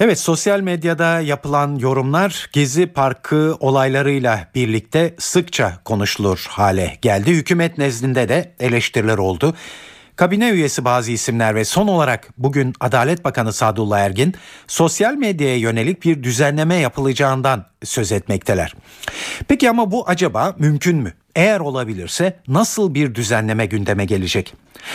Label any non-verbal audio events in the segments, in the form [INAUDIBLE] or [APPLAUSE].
Evet sosyal medyada yapılan yorumlar Gezi Parkı olaylarıyla birlikte sıkça konuşulur hale geldi. Hükümet nezdinde de eleştiriler oldu. Kabine üyesi bazı isimler ve son olarak bugün Adalet Bakanı Sadullah Ergin sosyal medyaya yönelik bir düzenleme yapılacağından söz etmekteler. Peki ama bu acaba mümkün mü? Eğer olabilirse nasıl bir düzenleme gündeme gelecek?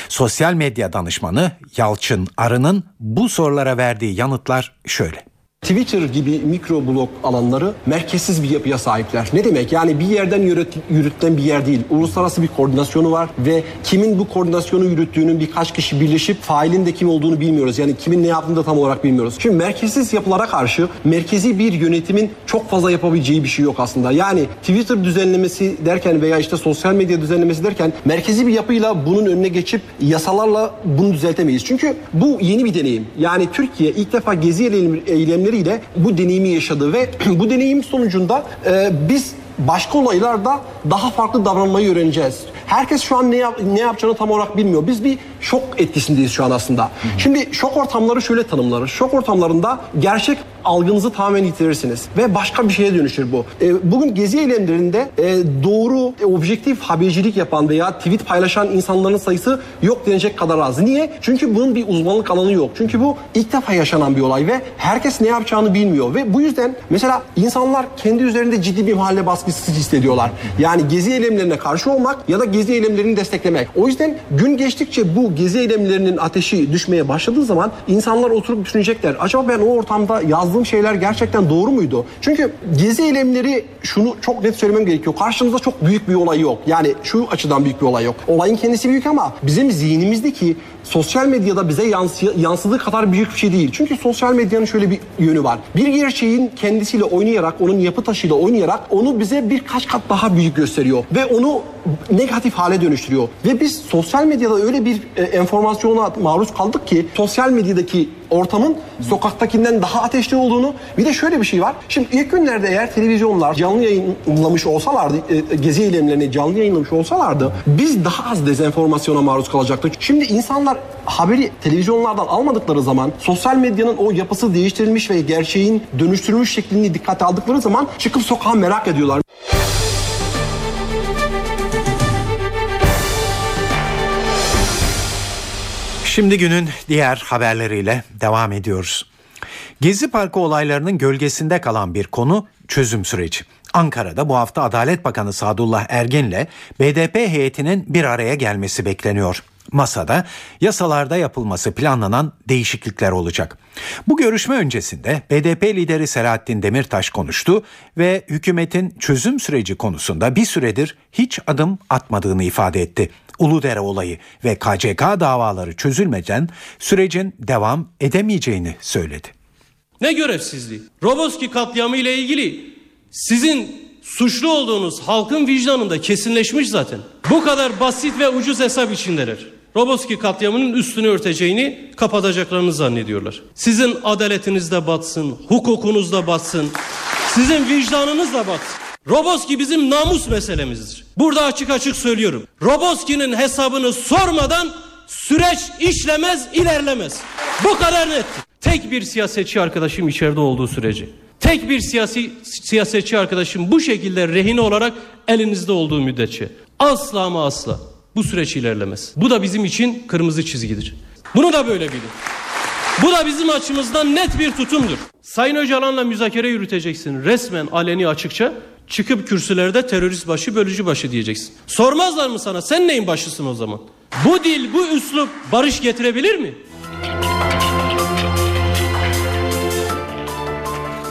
Sosyal medya danışmanı Yalçın Arı'nın bu sorulara verdiği yanıtlar şöyle. Twitter gibi mikro blog alanları merkezsiz bir yapıya sahipler. Ne demek? Yani bir yerden yürüt, yürütülen bir yer değil. Uluslararası bir koordinasyonu var ve kimin bu koordinasyonu yürüttüğünün birkaç kişi birleşip failin de kim olduğunu bilmiyoruz. Yani kimin ne yaptığını da tam olarak bilmiyoruz. Şimdi merkezsiz yapılara karşı merkezi bir yönetimin çok fazla yapabileceği bir şey yok aslında. Yani Twitter düzenlemesi derken veya işte sosyal medya düzenlemesi derken merkezi bir yapıyla bunun önüne geçip yasalarla bunu düzeltemeyiz. Çünkü bu yeni bir deneyim. Yani Türkiye ilk defa gezi eylemleri eylemleriyle bu deneyimi yaşadı ve [CLEARS THROAT] bu deneyim sonucunda e, biz başka olaylarda daha farklı davranmayı öğreneceğiz. Herkes şu an ne, yap, ne yapacağını tam olarak bilmiyor. Biz bir şok etkisindeyiz şu an aslında. Hı hı. Şimdi şok ortamları şöyle tanımlanır. Şok ortamlarında gerçek algınızı tamamen yitirirsiniz ve başka bir şeye dönüşür bu. E, bugün gezi eylemlerinde e, doğru, e, objektif habercilik yapan veya tweet paylaşan insanların sayısı yok denecek kadar az. Niye? Çünkü bunun bir uzmanlık alanı yok. Çünkü bu ilk defa yaşanan bir olay ve herkes ne yapacağını bilmiyor ve bu yüzden mesela insanlar kendi üzerinde ciddi bir mahalle baskısı hissediyorlar. Yani gezi eylemlerine karşı olmak ya da gezi eylemlerini desteklemek. O yüzden gün geçtikçe bu gezi eylemlerinin ateşi düşmeye başladığı zaman insanlar oturup düşünecekler. Acaba ben o ortamda yazdığım şeyler gerçekten doğru muydu? Çünkü gezi eylemleri şunu çok net söylemem gerekiyor. Karşımızda çok büyük bir olay yok. Yani şu açıdan büyük bir olay yok. Olayın kendisi büyük ama bizim zihnimizdeki sosyal medyada bize yansıya, yansıdığı kadar büyük bir şey değil. Çünkü sosyal medyanın şöyle bir yönü var. Bir gerçeğin kendisiyle oynayarak, onun yapı taşıyla oynayarak onu bize birkaç kat daha büyük gösteriyor. Ve onu negatif hale dönüştürüyor. Ve biz sosyal medyada öyle bir e, enformasyona maruz kaldık ki sosyal medyadaki ortamın sokaktakinden daha ateşli olduğunu bir de şöyle bir şey var. Şimdi ilk günlerde eğer televizyonlar canlı yayınlamış olsalardı, e, gezi eylemlerini canlı yayınlamış olsalardı biz daha az dezenformasyona maruz kalacaktık. Şimdi insanlar haberi televizyonlardan almadıkları zaman sosyal medyanın o yapısı değiştirilmiş ve gerçeğin dönüştürülmüş şeklini dikkate aldıkları zaman çıkıp sokağa merak ediyorlar. Şimdi günün diğer haberleriyle devam ediyoruz. Gezi Parkı olaylarının gölgesinde kalan bir konu çözüm süreci. Ankara'da bu hafta Adalet Bakanı Sadullah Ergin'le BDP heyetinin bir araya gelmesi bekleniyor. Masada yasalarda yapılması planlanan değişiklikler olacak. Bu görüşme öncesinde BDP lideri Selahattin Demirtaş konuştu ve hükümetin çözüm süreci konusunda bir süredir hiç adım atmadığını ifade etti. Uludere olayı ve KCK davaları çözülmeden sürecin devam edemeyeceğini söyledi. Ne görevsizliği? Roboski katliamı ile ilgili sizin suçlu olduğunuz halkın vicdanında kesinleşmiş zaten. Bu kadar basit ve ucuz hesap içindeler. Roboski katliamının üstünü örteceğini kapatacaklarını zannediyorlar. Sizin adaletiniz de batsın, hukukunuz da batsın, sizin vicdanınız da batsın. Roboski bizim namus meselemizdir. Burada açık açık söylüyorum. Roboski'nin hesabını sormadan süreç işlemez, ilerlemez. Bu kadar net. Tek bir siyasetçi arkadaşım içeride olduğu sürece, tek bir siyasi siyasetçi arkadaşım bu şekilde rehin olarak elinizde olduğu müddetçe asla ama asla bu süreç ilerlemez. Bu da bizim için kırmızı çizgidir. Bunu da böyle bilin. Bu da bizim açımızdan net bir tutumdur. Sayın Öcalan'la müzakere yürüteceksin resmen aleni açıkça. Çıkıp kürsülerde terörist başı bölücü başı diyeceksin. Sormazlar mı sana sen neyin başısın o zaman? Bu dil bu üslup barış getirebilir mi?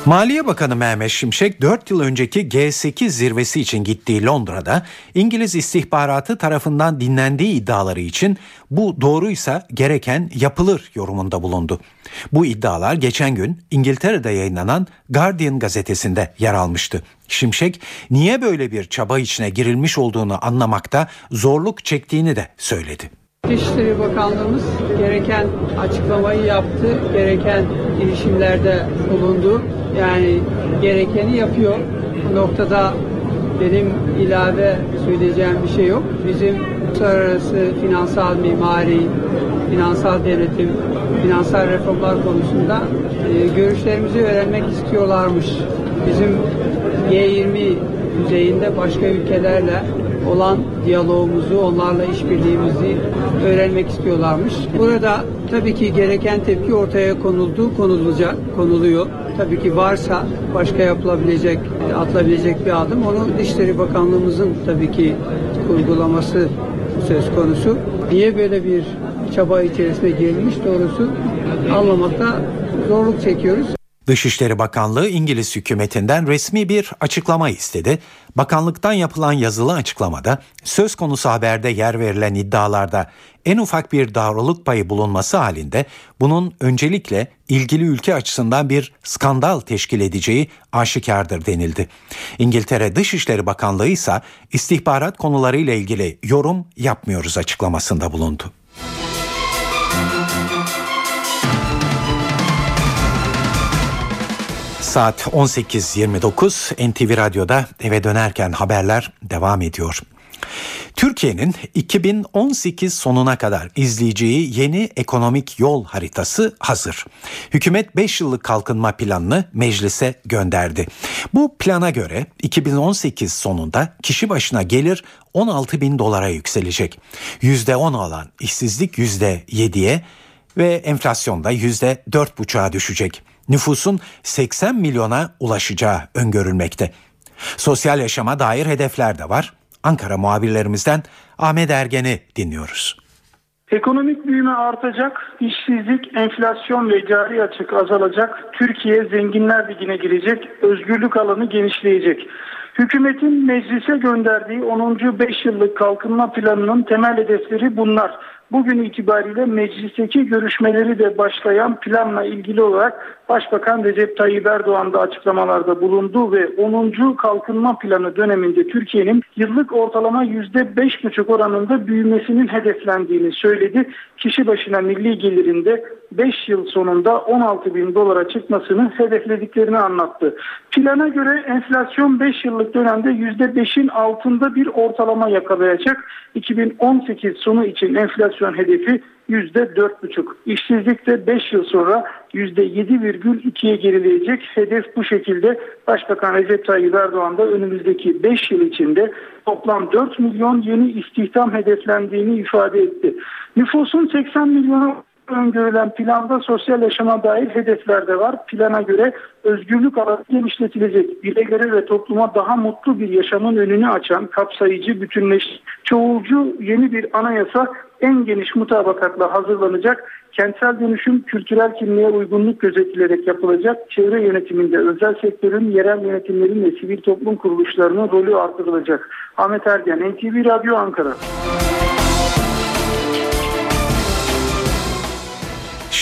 Maliye Bakanı Mehmet Şimşek 4 yıl önceki G8 zirvesi için gittiği Londra'da İngiliz istihbaratı tarafından dinlendiği iddiaları için bu doğruysa gereken yapılır yorumunda bulundu. Bu iddialar geçen gün İngiltere'de yayınlanan Guardian gazetesinde yer almıştı. Şimşek niye böyle bir çaba içine girilmiş olduğunu anlamakta zorluk çektiğini de söyledi. İçişleri Bakanlığımız gereken açıklamayı yaptı, gereken girişimlerde bulundu. Yani gerekeni yapıyor. Bu noktada benim ilave söyleyeceğim bir şey yok. Bizim uluslararası finansal mimari, finansal denetim finansal reformlar konusunda e, görüşlerimizi öğrenmek istiyorlarmış. Bizim G20 düzeyinde başka ülkelerle olan diyalogumuzu, onlarla işbirliğimizi öğrenmek istiyorlarmış. Burada tabii ki gereken tepki ortaya konuldu, konulacak, konuluyor. Tabii ki varsa başka yapılabilecek, atılabilecek bir adım. Onu Dışişleri Bakanlığımızın tabii ki kurgulaması söz konusu. Niye böyle bir çaba içerisine girilmiş doğrusu anlamakta zorluk çekiyoruz. Dışişleri Bakanlığı İngiliz hükümetinden resmi bir açıklama istedi. Bakanlıktan yapılan yazılı açıklamada söz konusu haberde yer verilen iddialarda en ufak bir doğruluk payı bulunması halinde bunun öncelikle ilgili ülke açısından bir skandal teşkil edeceği aşikardır denildi. İngiltere Dışişleri Bakanlığı ise istihbarat konularıyla ilgili yorum yapmıyoruz açıklamasında bulundu. Saat 18.29 NTV Radyo'da eve dönerken haberler devam ediyor. Türkiye'nin 2018 sonuna kadar izleyeceği yeni ekonomik yol haritası hazır. Hükümet 5 yıllık kalkınma planını meclise gönderdi. Bu plana göre 2018 sonunda kişi başına gelir 16 bin dolara yükselecek. %10 alan işsizlik %7'ye ve enflasyonda %4,5'a düşecek nüfusun 80 milyona ulaşacağı öngörülmekte. Sosyal yaşama dair hedefler de var. Ankara muhabirlerimizden Ahmet Ergen'i dinliyoruz. Ekonomik büyüme artacak, işsizlik, enflasyon ve cari açık azalacak, Türkiye zenginler ligine girecek, özgürlük alanı genişleyecek. Hükümetin meclise gönderdiği 10. 5 yıllık kalkınma planının temel hedefleri bunlar bugün itibariyle meclisteki görüşmeleri de başlayan planla ilgili olarak Başbakan Recep Tayyip Erdoğan da açıklamalarda bulundu ve 10. kalkınma planı döneminde Türkiye'nin yıllık ortalama %5,5 oranında büyümesinin hedeflendiğini söyledi. Kişi başına milli gelirinde 5 yıl sonunda 16 bin dolara çıkmasını hedeflediklerini anlattı. Plana göre enflasyon 5 yıllık dönemde %5'in altında bir ortalama yakalayacak. 2018 sonu için enflasyon hedefi %4,5. İşsizlik de 5 yıl sonra %7,2'ye gerileyecek. Hedef bu şekilde Başbakan Recep Tayyip Erdoğan da önümüzdeki 5 yıl içinde toplam 4 milyon yeni istihdam hedeflendiğini ifade etti. Nüfusun 80 milyona öngörülen planda sosyal yaşama dair hedefler de var. Plana göre özgürlük alanı genişletilecek. Bireylere ve topluma daha mutlu bir yaşamın önünü açan kapsayıcı, bütünleş, çoğulcu yeni bir anayasa en geniş mutabakatla hazırlanacak. Kentsel dönüşüm kültürel kimliğe uygunluk gözetilerek yapılacak. Çevre yönetiminde özel sektörün, yerel yönetimlerin ve sivil toplum kuruluşlarının rolü artırılacak. Ahmet Ergen, NTV Radyo Ankara.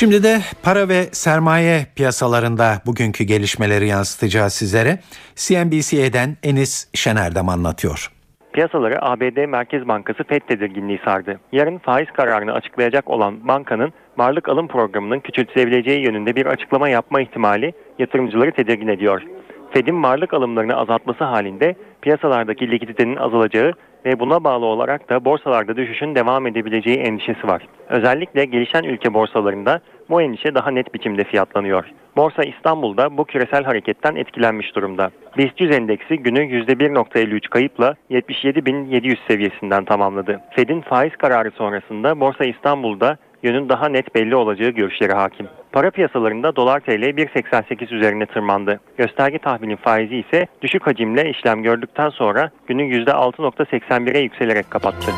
Şimdi de para ve sermaye piyasalarında bugünkü gelişmeleri yansıtacağız sizlere. CNBC'den Enis Şenerdem anlatıyor. Piyasaları ABD Merkez Bankası FED tedirginliği sardı. Yarın faiz kararını açıklayacak olan bankanın varlık alım programının küçültülebileceği yönünde bir açıklama yapma ihtimali yatırımcıları tedirgin ediyor. Fed'in varlık alımlarını azaltması halinde piyasalardaki likiditenin azalacağı ve buna bağlı olarak da borsalarda düşüşün devam edebileceği endişesi var. Özellikle gelişen ülke borsalarında bu endişe daha net biçimde fiyatlanıyor. Borsa İstanbul'da bu küresel hareketten etkilenmiş durumda. BIST 100 endeksi günü %1.53 kayıpla 77.700 seviyesinden tamamladı. Fed'in faiz kararı sonrasında Borsa İstanbul'da yönün daha net belli olacağı görüşleri hakim. Para piyasalarında dolar TL 1.88 üzerine tırmandı. Gösterge tahminin faizi ise düşük hacimle işlem gördükten sonra günü %6.81'e yükselerek kapattı.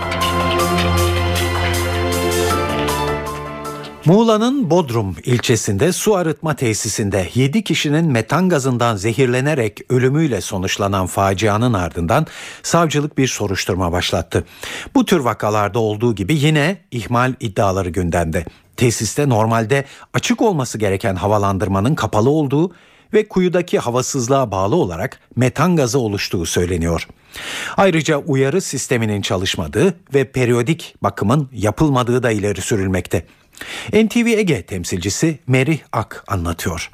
Muğla'nın Bodrum ilçesinde su arıtma tesisinde 7 kişinin metan gazından zehirlenerek ölümüyle sonuçlanan facianın ardından savcılık bir soruşturma başlattı. Bu tür vakalarda olduğu gibi yine ihmal iddiaları gündemde. Tesiste normalde açık olması gereken havalandırmanın kapalı olduğu ve kuyudaki havasızlığa bağlı olarak metan gazı oluştuğu söyleniyor. Ayrıca uyarı sisteminin çalışmadığı ve periyodik bakımın yapılmadığı da ileri sürülmekte. NTV Ege temsilcisi Merih Ak anlatıyor.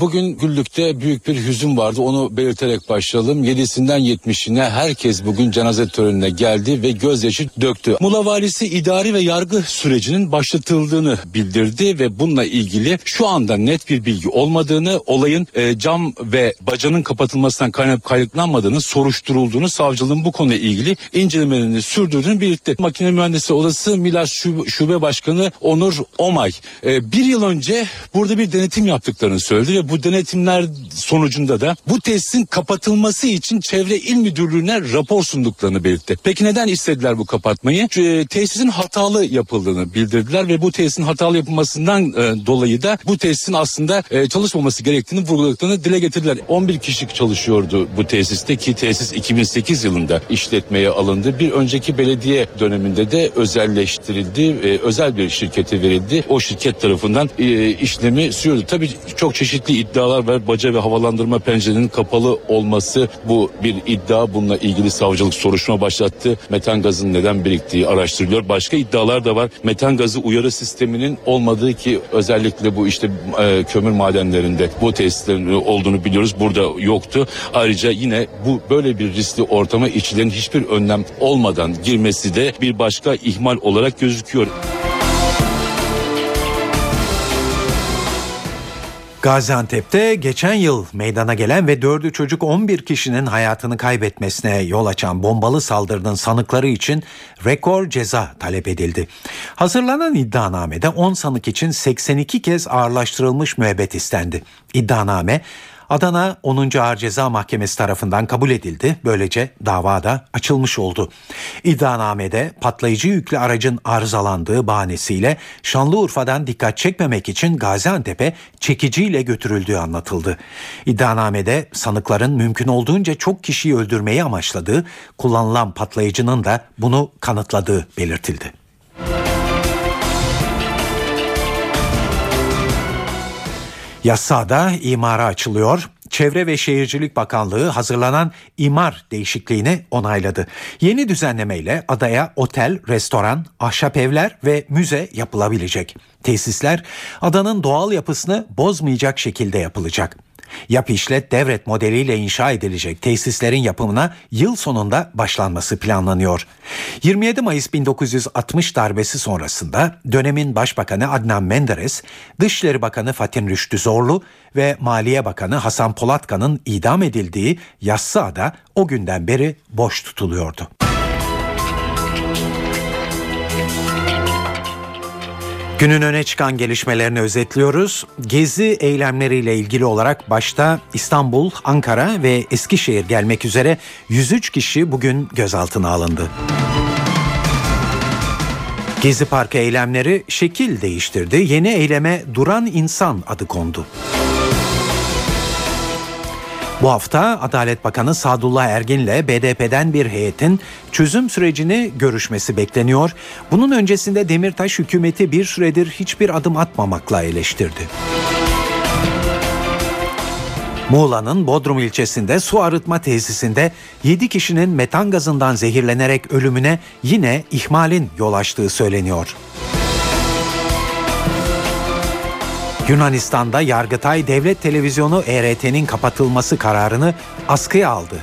Bugün Güllük'te büyük bir hüzün vardı. Onu belirterek başlayalım. 7'sinden 70'ine herkes bugün cenaze törenine geldi ve gözyaşı döktü. Muğla valisi idari ve yargı sürecinin başlatıldığını bildirdi ve bununla ilgili şu anda net bir bilgi olmadığını, olayın e, cam ve bacanın kapatılmasından kaynak kaynaklanmadığını, soruşturulduğunu, savcılığın bu konuyla ilgili incelemelerini sürdürdüğünü belirtti. Makine Mühendisi Odası Milas Şube, Şube Başkanı Onur Omay e, bir yıl önce burada bir denetim yaptıklarını söyledi ve bu denetimler sonucunda da bu tesisin kapatılması için Çevre İl Müdürlüğü'ne rapor sunduklarını belirtti. Peki neden istediler bu kapatmayı? E, tesisin hatalı yapıldığını bildirdiler ve bu tesisin hatalı yapılmasından e, dolayı da bu tesisin aslında e, çalışmaması gerektiğini vurguladıklarını dile getirdiler. 11 kişi çalışıyordu bu tesiste ki tesis 2008 yılında işletmeye alındı. Bir önceki belediye döneminde de özelleştirildi. E, özel bir şirkete verildi. O şirket tarafından e, işlemi sürüyordu. Tabii çok çeşitli iddialar var. Baca ve havalandırma pencerenin kapalı olması bu bir iddia. Bununla ilgili savcılık soruşturma başlattı. Metan gazın neden biriktiği araştırılıyor. Başka iddialar da var. Metan gazı uyarı sisteminin olmadığı ki özellikle bu işte e, kömür madenlerinde bu tesislerin olduğunu biliyoruz. Burada yoktu. Ayrıca yine bu böyle bir riskli ortama işçilerin hiçbir önlem olmadan girmesi de bir başka ihmal olarak gözüküyor. Gaziantep'te geçen yıl meydana gelen ve dördü çocuk 11 kişinin hayatını kaybetmesine yol açan bombalı saldırının sanıkları için rekor ceza talep edildi. Hazırlanan iddianamede 10 sanık için 82 kez ağırlaştırılmış müebbet istendi. İddianame Adana 10. Ağır Ceza Mahkemesi tarafından kabul edildi. Böylece dava da açılmış oldu. İddianamede patlayıcı yüklü aracın arızalandığı bahanesiyle Şanlıurfa'dan dikkat çekmemek için Gaziantep'e çekiciyle götürüldüğü anlatıldı. İddianamede sanıkların mümkün olduğunca çok kişiyi öldürmeyi amaçladığı, kullanılan patlayıcının da bunu kanıtladığı belirtildi. Yassada imara açılıyor. Çevre ve Şehircilik Bakanlığı hazırlanan imar değişikliğini onayladı. Yeni düzenlemeyle adaya otel, restoran, ahşap evler ve müze yapılabilecek. Tesisler adanın doğal yapısını bozmayacak şekilde yapılacak. Yap işlet devret modeliyle inşa edilecek tesislerin yapımına yıl sonunda başlanması planlanıyor. 27 Mayıs 1960 darbesi sonrasında dönemin Başbakanı Adnan Menderes, Dışişleri Bakanı Fatih Rüştü Zorlu ve Maliye Bakanı Hasan Polatkan'ın idam edildiği Yassıada o günden beri boş tutuluyordu. Günün öne çıkan gelişmelerini özetliyoruz. Gezi eylemleriyle ilgili olarak başta İstanbul, Ankara ve Eskişehir gelmek üzere 103 kişi bugün gözaltına alındı. Gezi Parkı eylemleri şekil değiştirdi. Yeni eyleme Duran İnsan adı kondu. Bu hafta Adalet Bakanı Sadullah Ergin ile BDP'den bir heyetin çözüm sürecini görüşmesi bekleniyor. Bunun öncesinde Demirtaş hükümeti bir süredir hiçbir adım atmamakla eleştirdi. Muğla'nın Bodrum ilçesinde su arıtma tesisinde 7 kişinin metan gazından zehirlenerek ölümüne yine ihmalin yol açtığı söyleniyor. Yunanistan'da Yargıtay Devlet Televizyonu ERT'nin kapatılması kararını askıya aldı.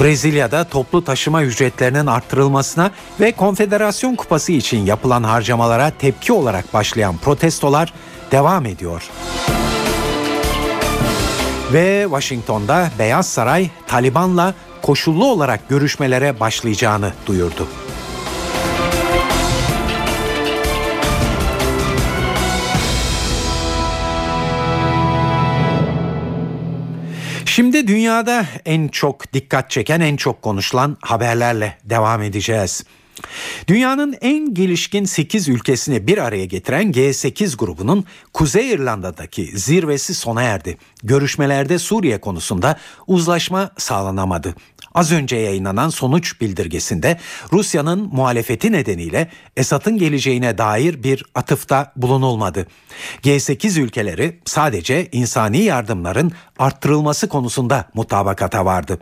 Brezilya'da toplu taşıma ücretlerinin arttırılmasına ve Konfederasyon Kupası için yapılan harcamalara tepki olarak başlayan protestolar devam ediyor. Ve Washington'da Beyaz Saray Taliban'la koşullu olarak görüşmelere başlayacağını duyurdu. Dünyada en çok dikkat çeken, en çok konuşulan haberlerle devam edeceğiz. Dünyanın en gelişkin 8 ülkesini bir araya getiren G8 grubunun Kuzey İrlanda'daki zirvesi sona erdi. Görüşmelerde Suriye konusunda uzlaşma sağlanamadı. Az önce yayınlanan sonuç bildirgesinde Rusya'nın muhalefeti nedeniyle Esad'ın geleceğine dair bir atıfta bulunulmadı. G8 ülkeleri sadece insani yardımların arttırılması konusunda mutabakata vardı.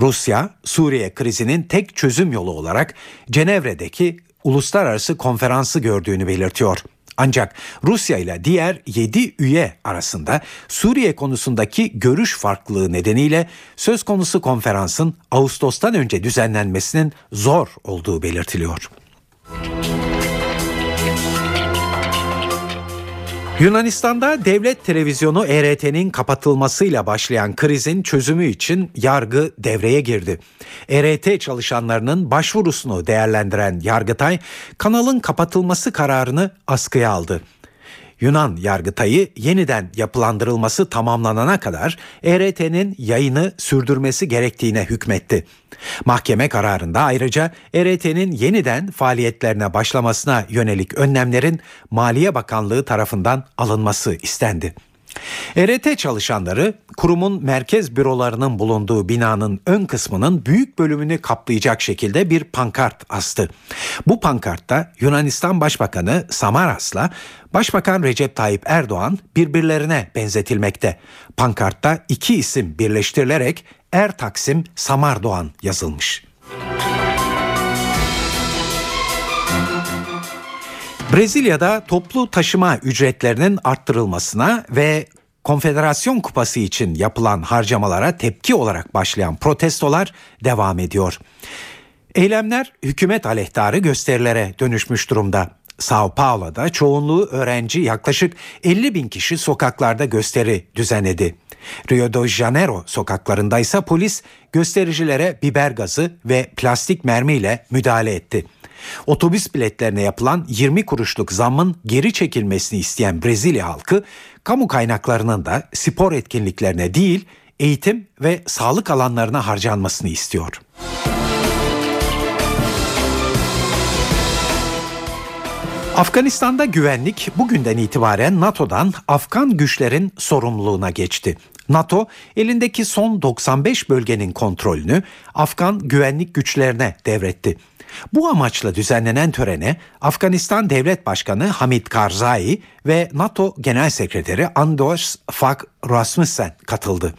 Rusya, Suriye krizinin tek çözüm yolu olarak Cenevre'deki uluslararası konferansı gördüğünü belirtiyor. Ancak Rusya ile diğer 7 üye arasında Suriye konusundaki görüş farklılığı nedeniyle söz konusu konferansın Ağustos'tan önce düzenlenmesinin zor olduğu belirtiliyor. Yunanistan'da devlet televizyonu ERT'nin kapatılmasıyla başlayan krizin çözümü için yargı devreye girdi. ERT çalışanlarının başvurusunu değerlendiren Yargıtay kanalın kapatılması kararını askıya aldı. Yunan Yargıtay'ı yeniden yapılandırılması tamamlanana kadar ERT'nin yayını sürdürmesi gerektiğine hükmetti. Mahkeme kararında ayrıca ERT'nin yeniden faaliyetlerine başlamasına yönelik önlemlerin Maliye Bakanlığı tarafından alınması istendi. ERT çalışanları kurumun merkez bürolarının bulunduğu binanın ön kısmının büyük bölümünü kaplayacak şekilde bir pankart astı. Bu pankartta Yunanistan Başbakanı Samaras'la Başbakan Recep Tayyip Erdoğan birbirlerine benzetilmekte. Pankartta iki isim birleştirilerek Er Taksim Samardoğan yazılmış. Brezilya'da toplu taşıma ücretlerinin arttırılmasına ve Konfederasyon Kupası için yapılan harcamalara tepki olarak başlayan protestolar devam ediyor. Eylemler hükümet aleyhtarı gösterilere dönüşmüş durumda. Sao Paulo'da çoğunluğu öğrenci yaklaşık 50 bin kişi sokaklarda gösteri düzenledi. Rio de Janeiro sokaklarında ise polis göstericilere biber gazı ve plastik mermiyle müdahale etti. Otobüs biletlerine yapılan 20 kuruşluk zammın geri çekilmesini isteyen Brezilya halkı kamu kaynaklarının da spor etkinliklerine değil eğitim ve sağlık alanlarına harcanmasını istiyor. Afganistan'da güvenlik bugünden itibaren NATO'dan Afgan güçlerin sorumluluğuna geçti. NATO elindeki son 95 bölgenin kontrolünü Afgan güvenlik güçlerine devretti. Bu amaçla düzenlenen törene Afganistan Devlet Başkanı Hamid Karzai ve NATO Genel Sekreteri Anders Fogh Rasmussen katıldı.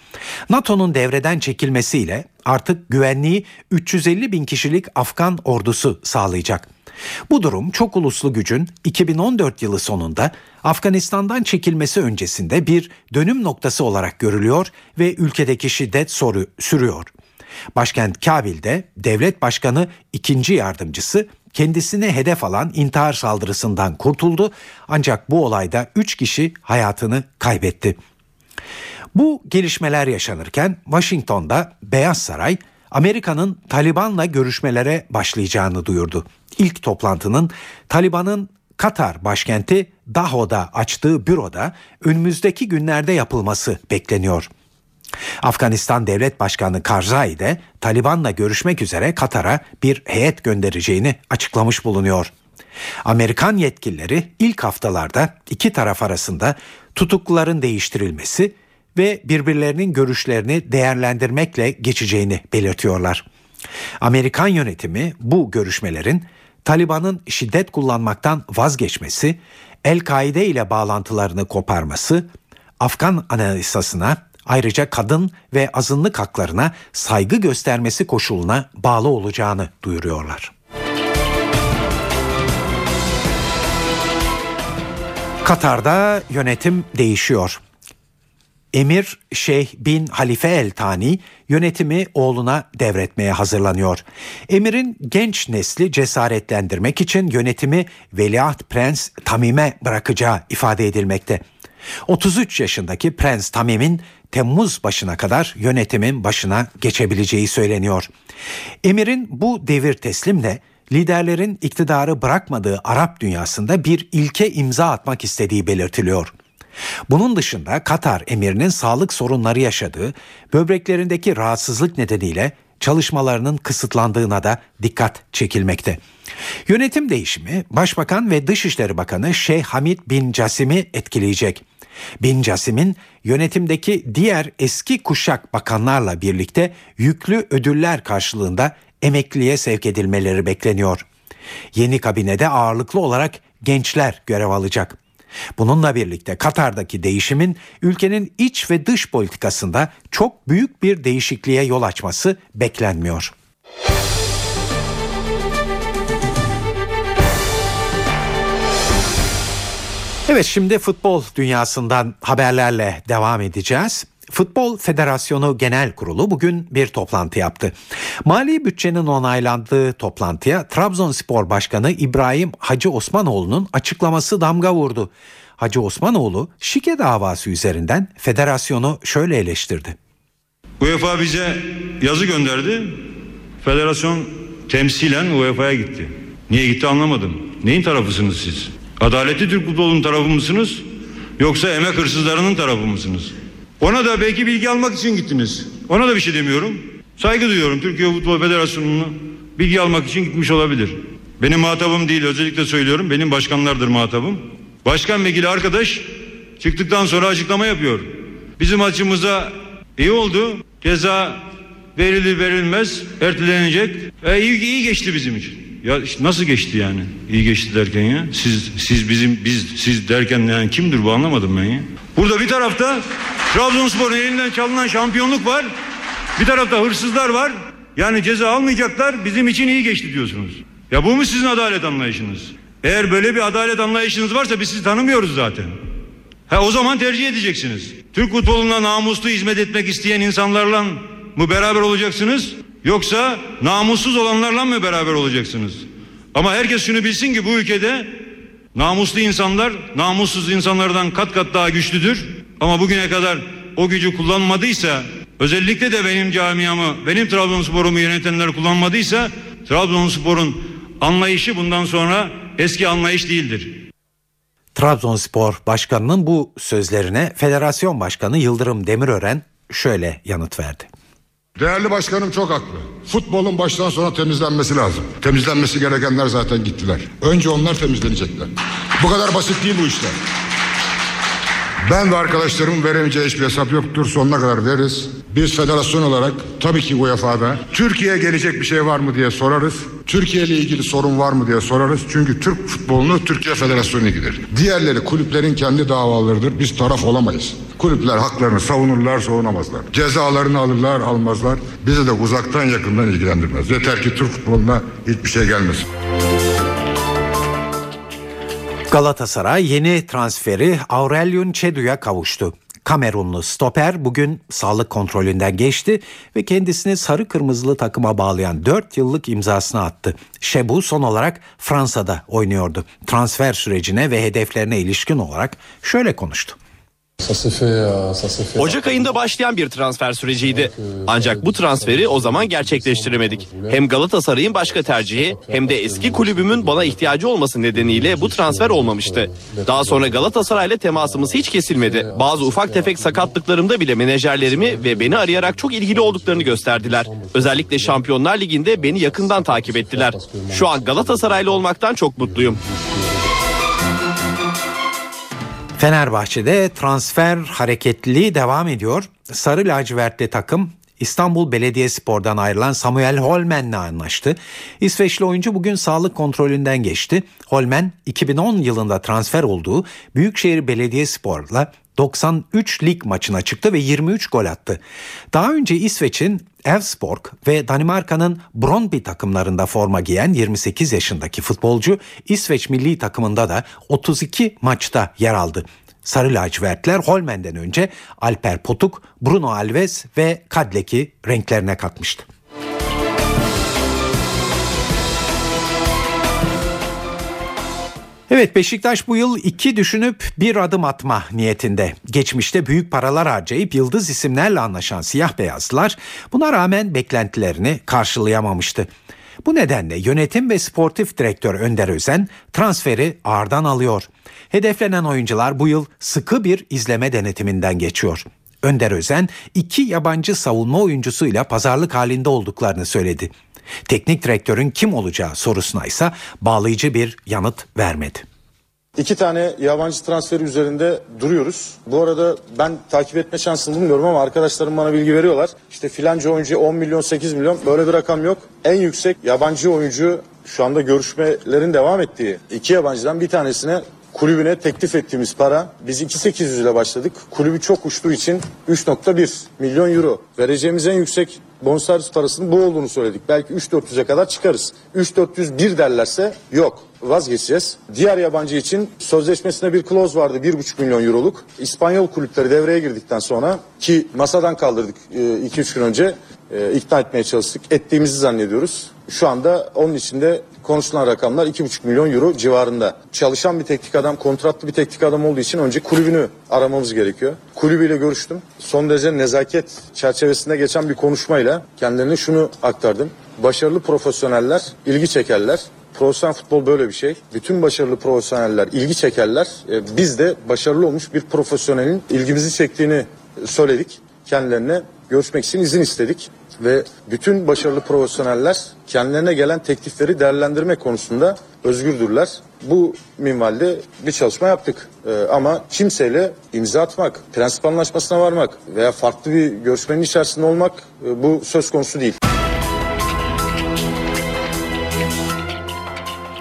NATO'nun devreden çekilmesiyle artık güvenliği 350 bin kişilik Afgan ordusu sağlayacak. Bu durum çok uluslu gücün 2014 yılı sonunda Afganistan'dan çekilmesi öncesinde bir dönüm noktası olarak görülüyor ve ülkedeki şiddet soru sürüyor. Başkent Kabil'de devlet başkanı ikinci yardımcısı kendisine hedef alan intihar saldırısından kurtuldu ancak bu olayda 3 kişi hayatını kaybetti. Bu gelişmeler yaşanırken Washington'da Beyaz Saray Amerika'nın Taliban'la görüşmelere başlayacağını duyurdu. İlk toplantının Taliban'ın Katar başkenti Daho'da açtığı büroda önümüzdeki günlerde yapılması bekleniyor. Afganistan Devlet Başkanı Karzai de Taliban'la görüşmek üzere Katar'a bir heyet göndereceğini açıklamış bulunuyor. Amerikan yetkilileri ilk haftalarda iki taraf arasında tutukluların değiştirilmesi ve birbirlerinin görüşlerini değerlendirmekle geçeceğini belirtiyorlar. Amerikan yönetimi bu görüşmelerin Taliban'ın şiddet kullanmaktan vazgeçmesi, El-Kaide ile bağlantılarını koparması, Afgan anayasasına ayrıca kadın ve azınlık haklarına saygı göstermesi koşuluna bağlı olacağını duyuruyorlar. Katar'da yönetim değişiyor. Emir Şeyh bin Halife El Tani yönetimi oğluna devretmeye hazırlanıyor. Emir'in genç nesli cesaretlendirmek için yönetimi Veliaht Prens Tamim'e bırakacağı ifade edilmekte. 33 yaşındaki Prens Tamim'in Temmuz başına kadar yönetimin başına geçebileceği söyleniyor. Emir'in bu devir teslimle liderlerin iktidarı bırakmadığı Arap dünyasında bir ilke imza atmak istediği belirtiliyor. Bunun dışında Katar emirinin sağlık sorunları yaşadığı, böbreklerindeki rahatsızlık nedeniyle çalışmalarının kısıtlandığına da dikkat çekilmekte. Yönetim değişimi Başbakan ve Dışişleri Bakanı Şeyh Hamid bin Casim'i etkileyecek. Bin Casim'in yönetimdeki diğer eski kuşak bakanlarla birlikte yüklü ödüller karşılığında emekliye sevk edilmeleri bekleniyor. Yeni kabinede ağırlıklı olarak gençler görev alacak. Bununla birlikte Katar'daki değişimin ülkenin iç ve dış politikasında çok büyük bir değişikliğe yol açması beklenmiyor. Evet şimdi futbol dünyasından haberlerle devam edeceğiz. Futbol Federasyonu Genel Kurulu bugün bir toplantı yaptı. Mali bütçenin onaylandığı toplantıya Trabzonspor Başkanı İbrahim Hacı Osmanoğlu'nun açıklaması damga vurdu. Hacı Osmanoğlu şike davası üzerinden federasyonu şöyle eleştirdi. UEFA bize yazı gönderdi. Federasyon temsilen UEFA'ya gitti. Niye gitti anlamadım. Neyin tarafısınız siz? Adaletli Türk futbolunun tarafı mısınız? Yoksa emek hırsızlarının tarafı mısınız? Ona da belki bilgi almak için gittiniz. Ona da bir şey demiyorum. Saygı duyuyorum Türkiye Futbol Federasyonu'na bilgi almak için gitmiş olabilir. Benim muhatabım değil özellikle söylüyorum. Benim başkanlardır muhatabım. Başkan vekili arkadaş çıktıktan sonra açıklama yapıyor. Bizim açımıza iyi oldu. Ceza verilir verilmez ertelenecek. E, iyi, iyi geçti bizim için. Ya işte nasıl geçti yani? İyi geçti derken ya. Siz siz bizim biz siz derken yani kimdir bu anlamadım ben ya. Burada bir tarafta Trabzonspor'un elinden çalınan şampiyonluk var. Bir tarafta hırsızlar var. Yani ceza almayacaklar. Bizim için iyi geçti diyorsunuz. Ya bu mu sizin adalet anlayışınız? Eğer böyle bir adalet anlayışınız varsa biz sizi tanımıyoruz zaten. Ha o zaman tercih edeceksiniz. Türk futboluna namuslu hizmet etmek isteyen insanlarla mı beraber olacaksınız? Yoksa namussuz olanlarla mı beraber olacaksınız? Ama herkes şunu bilsin ki bu ülkede namuslu insanlar namussuz insanlardan kat kat daha güçlüdür. Ama bugüne kadar o gücü kullanmadıysa özellikle de benim camiamı, benim Trabzonspor'umu yönetenler kullanmadıysa Trabzonspor'un anlayışı bundan sonra eski anlayış değildir. Trabzonspor Başkanı'nın bu sözlerine Federasyon Başkanı Yıldırım Demirören şöyle yanıt verdi. Değerli başkanım çok haklı. Futbolun baştan sona temizlenmesi lazım. Temizlenmesi gerekenler zaten gittiler. Önce onlar temizlenecekler. Bu kadar basit değil bu işler. Ben ve arkadaşlarımın veremeyeceği hiçbir hesap yoktur. Sonuna kadar veririz. Biz federasyon olarak tabii ki UEFA'da Türkiye'ye gelecek bir şey var mı diye sorarız. Türkiye ile ilgili sorun var mı diye sorarız. Çünkü Türk futbolunu Türkiye Federasyonu ilgilenir. Diğerleri kulüplerin kendi davalarıdır. Biz taraf olamayız. Kulüpler haklarını savunurlar, savunamazlar. Cezalarını alırlar, almazlar. Bizi de uzaktan yakından ilgilendirmez. Yeter ki Türk futboluna hiçbir şey gelmesin. Galatasaray yeni transferi Aurelion Çedu'ya kavuştu. Kamerunlu stoper bugün sağlık kontrolünden geçti ve kendisini sarı kırmızılı takıma bağlayan 4 yıllık imzasını attı. Şebu son olarak Fransa'da oynuyordu. Transfer sürecine ve hedeflerine ilişkin olarak şöyle konuştu. Ocak ayında başlayan bir transfer süreciydi. Ancak bu transferi o zaman gerçekleştiremedik. Hem Galatasaray'ın başka tercihi hem de eski kulübümün bana ihtiyacı olması nedeniyle bu transfer olmamıştı. Daha sonra Galatasaray'la temasımız hiç kesilmedi. Bazı ufak tefek sakatlıklarımda bile menajerlerimi ve beni arayarak çok ilgili olduklarını gösterdiler. Özellikle Şampiyonlar Ligi'nde beni yakından takip ettiler. Şu an Galatasaraylı olmaktan çok mutluyum. Fenerbahçe'de transfer hareketliliği devam ediyor. Sarı lacivertli takım İstanbul Belediyespor'dan ayrılan Samuel Holmen'le anlaştı. İsveçli oyuncu bugün sağlık kontrolünden geçti. Holmen 2010 yılında transfer olduğu Büyükşehir Belediyespor'la 93 lig maçına çıktı ve 23 gol attı. Daha önce İsveç'in Elfsborg ve Danimarka'nın Brøndby takımlarında forma giyen 28 yaşındaki futbolcu İsveç milli takımında da 32 maçta yer aldı. Sarı lacivertler Holmen'den önce Alper Potuk, Bruno Alves ve Kadlek'i renklerine katmıştı. Evet Beşiktaş bu yıl iki düşünüp bir adım atma niyetinde. Geçmişte büyük paralar harcayıp yıldız isimlerle anlaşan siyah beyazlılar buna rağmen beklentilerini karşılayamamıştı. Bu nedenle yönetim ve sportif direktör Önder Özen transferi ağırdan alıyor. Hedeflenen oyuncular bu yıl sıkı bir izleme denetiminden geçiyor. Önder Özen iki yabancı savunma oyuncusuyla pazarlık halinde olduklarını söyledi. Teknik direktörün kim olacağı sorusuna ise bağlayıcı bir yanıt vermedi. İki tane yabancı transferi üzerinde duruyoruz. Bu arada ben takip etme şansını bulmuyorum ama arkadaşlarım bana bilgi veriyorlar. İşte filanca oyuncu 10 milyon 8 milyon böyle bir rakam yok. En yüksek yabancı oyuncu şu anda görüşmelerin devam ettiği iki yabancıdan bir tanesine kulübüne teklif ettiğimiz para biz 2.800 ile başladık. Kulübü çok uçtuğu için 3.1 milyon euro. Vereceğimiz en yüksek bonservis parasının bu olduğunu söyledik. Belki 3-400'e kadar çıkarız. 3-401 derlerse yok vazgeçeceğiz. Diğer yabancı için sözleşmesinde bir kloz vardı 1,5 milyon euroluk. İspanyol kulüpleri devreye girdikten sonra ki masadan kaldırdık 2-3 gün önce e, ikna etmeye çalıştık. Ettiğimizi zannediyoruz. Şu anda onun içinde konuşulan rakamlar 2,5 milyon euro civarında. Çalışan bir teknik adam, kontratlı bir teknik adam olduğu için önce kulübünü aramamız gerekiyor. Kulübüyle görüştüm. Son derece nezaket çerçevesinde geçen bir konuşmayla kendilerine şunu aktardım. Başarılı profesyoneller ilgi çekerler. Profesyonel futbol böyle bir şey. Bütün başarılı profesyoneller ilgi çekerler. E, biz de başarılı olmuş bir profesyonelin ilgimizi çektiğini söyledik. Kendilerine görüşmek için izin istedik ve bütün başarılı profesyoneller kendilerine gelen teklifleri değerlendirme konusunda özgürdürler. Bu minvalde bir çalışma yaptık. Ee, ama kimseyle imza atmak, prensip anlaşmasına varmak veya farklı bir görüşmenin içerisinde olmak e, bu söz konusu değil.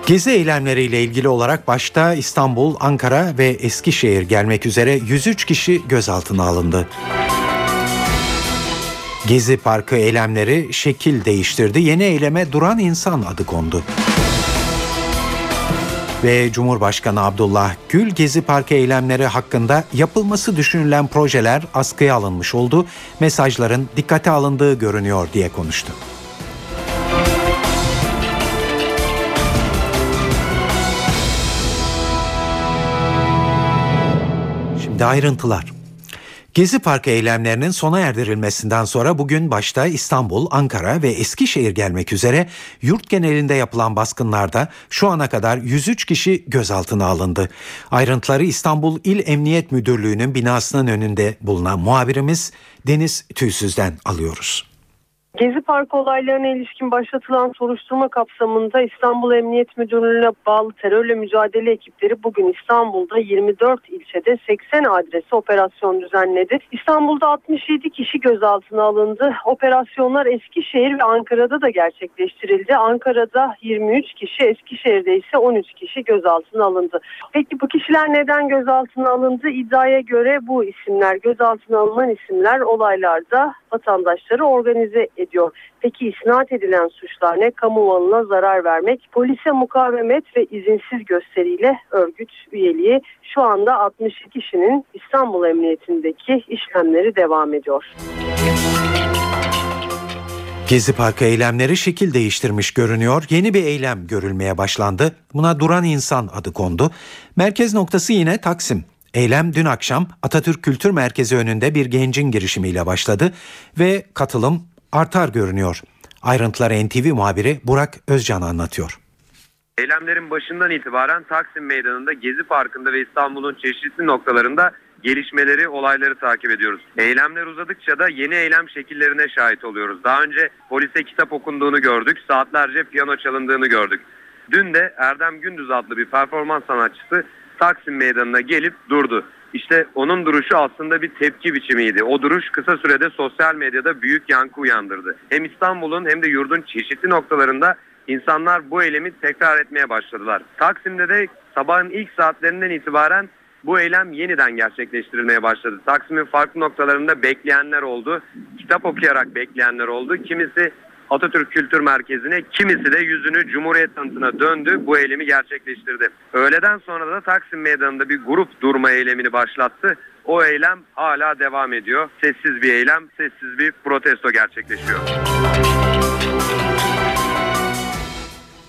Gezi eylemleriyle ilgili olarak başta İstanbul, Ankara ve Eskişehir gelmek üzere 103 kişi gözaltına alındı. Gezi Parkı eylemleri şekil değiştirdi. Yeni eyleme duran insan adı kondu. Ve Cumhurbaşkanı Abdullah Gül Gezi Parkı eylemleri hakkında yapılması düşünülen projeler askıya alınmış oldu. Mesajların dikkate alındığı görünüyor diye konuştu. Şimdi ayrıntılar. Gezi Parkı eylemlerinin sona erdirilmesinden sonra bugün başta İstanbul, Ankara ve Eskişehir gelmek üzere yurt genelinde yapılan baskınlarda şu ana kadar 103 kişi gözaltına alındı. Ayrıntıları İstanbul İl Emniyet Müdürlüğü'nün binasının önünde bulunan muhabirimiz Deniz Tüysüz'den alıyoruz. Gezi Parkı olaylarına ilişkin başlatılan soruşturma kapsamında İstanbul Emniyet Müdürlüğü'ne bağlı terörle mücadele ekipleri bugün İstanbul'da 24 ilçede 80 adrese operasyon düzenledi. İstanbul'da 67 kişi gözaltına alındı. Operasyonlar Eskişehir ve Ankara'da da gerçekleştirildi. Ankara'da 23 kişi, Eskişehir'de ise 13 kişi gözaltına alındı. Peki bu kişiler neden gözaltına alındı? İddiaya göre bu isimler, gözaltına alınan isimler olaylarda vatandaşları organize ediyor. Peki isnat edilen suçlar ne? Kamu malına zarar vermek, polise mukavemet ve izinsiz gösteriyle örgüt üyeliği. Şu anda 62 kişinin İstanbul Emniyetindeki işlemleri devam ediyor. Gezi Parkı eylemleri şekil değiştirmiş görünüyor. Yeni bir eylem görülmeye başlandı. Buna duran insan adı kondu. Merkez noktası yine Taksim. Eylem dün akşam Atatürk Kültür Merkezi önünde bir gencin girişimiyle başladı ve katılım artar görünüyor. Ayrıntıları NTV muhabiri Burak Özcan anlatıyor. Eylemlerin başından itibaren Taksim Meydanı'nda, Gezi Parkı'nda ve İstanbul'un çeşitli noktalarında gelişmeleri, olayları takip ediyoruz. Eylemler uzadıkça da yeni eylem şekillerine şahit oluyoruz. Daha önce polise kitap okunduğunu gördük, saatlerce piyano çalındığını gördük. Dün de Erdem Gündüz adlı bir performans sanatçısı Taksim Meydanı'na gelip durdu. İşte onun duruşu aslında bir tepki biçimiydi. O duruş kısa sürede sosyal medyada büyük yankı uyandırdı. Hem İstanbul'un hem de yurdun çeşitli noktalarında insanlar bu eylemi tekrar etmeye başladılar. Taksim'de de sabahın ilk saatlerinden itibaren bu eylem yeniden gerçekleştirilmeye başladı. Taksim'in farklı noktalarında bekleyenler oldu. Kitap okuyarak bekleyenler oldu. Kimisi Atatürk Kültür Merkezi'ne, kimisi de yüzünü Cumhuriyet anıtına döndü, bu eylemi gerçekleştirdi. Öğleden sonra da Taksim Meydanı'nda bir grup durma eylemini başlattı. O eylem hala devam ediyor. Sessiz bir eylem, sessiz bir protesto gerçekleşiyor.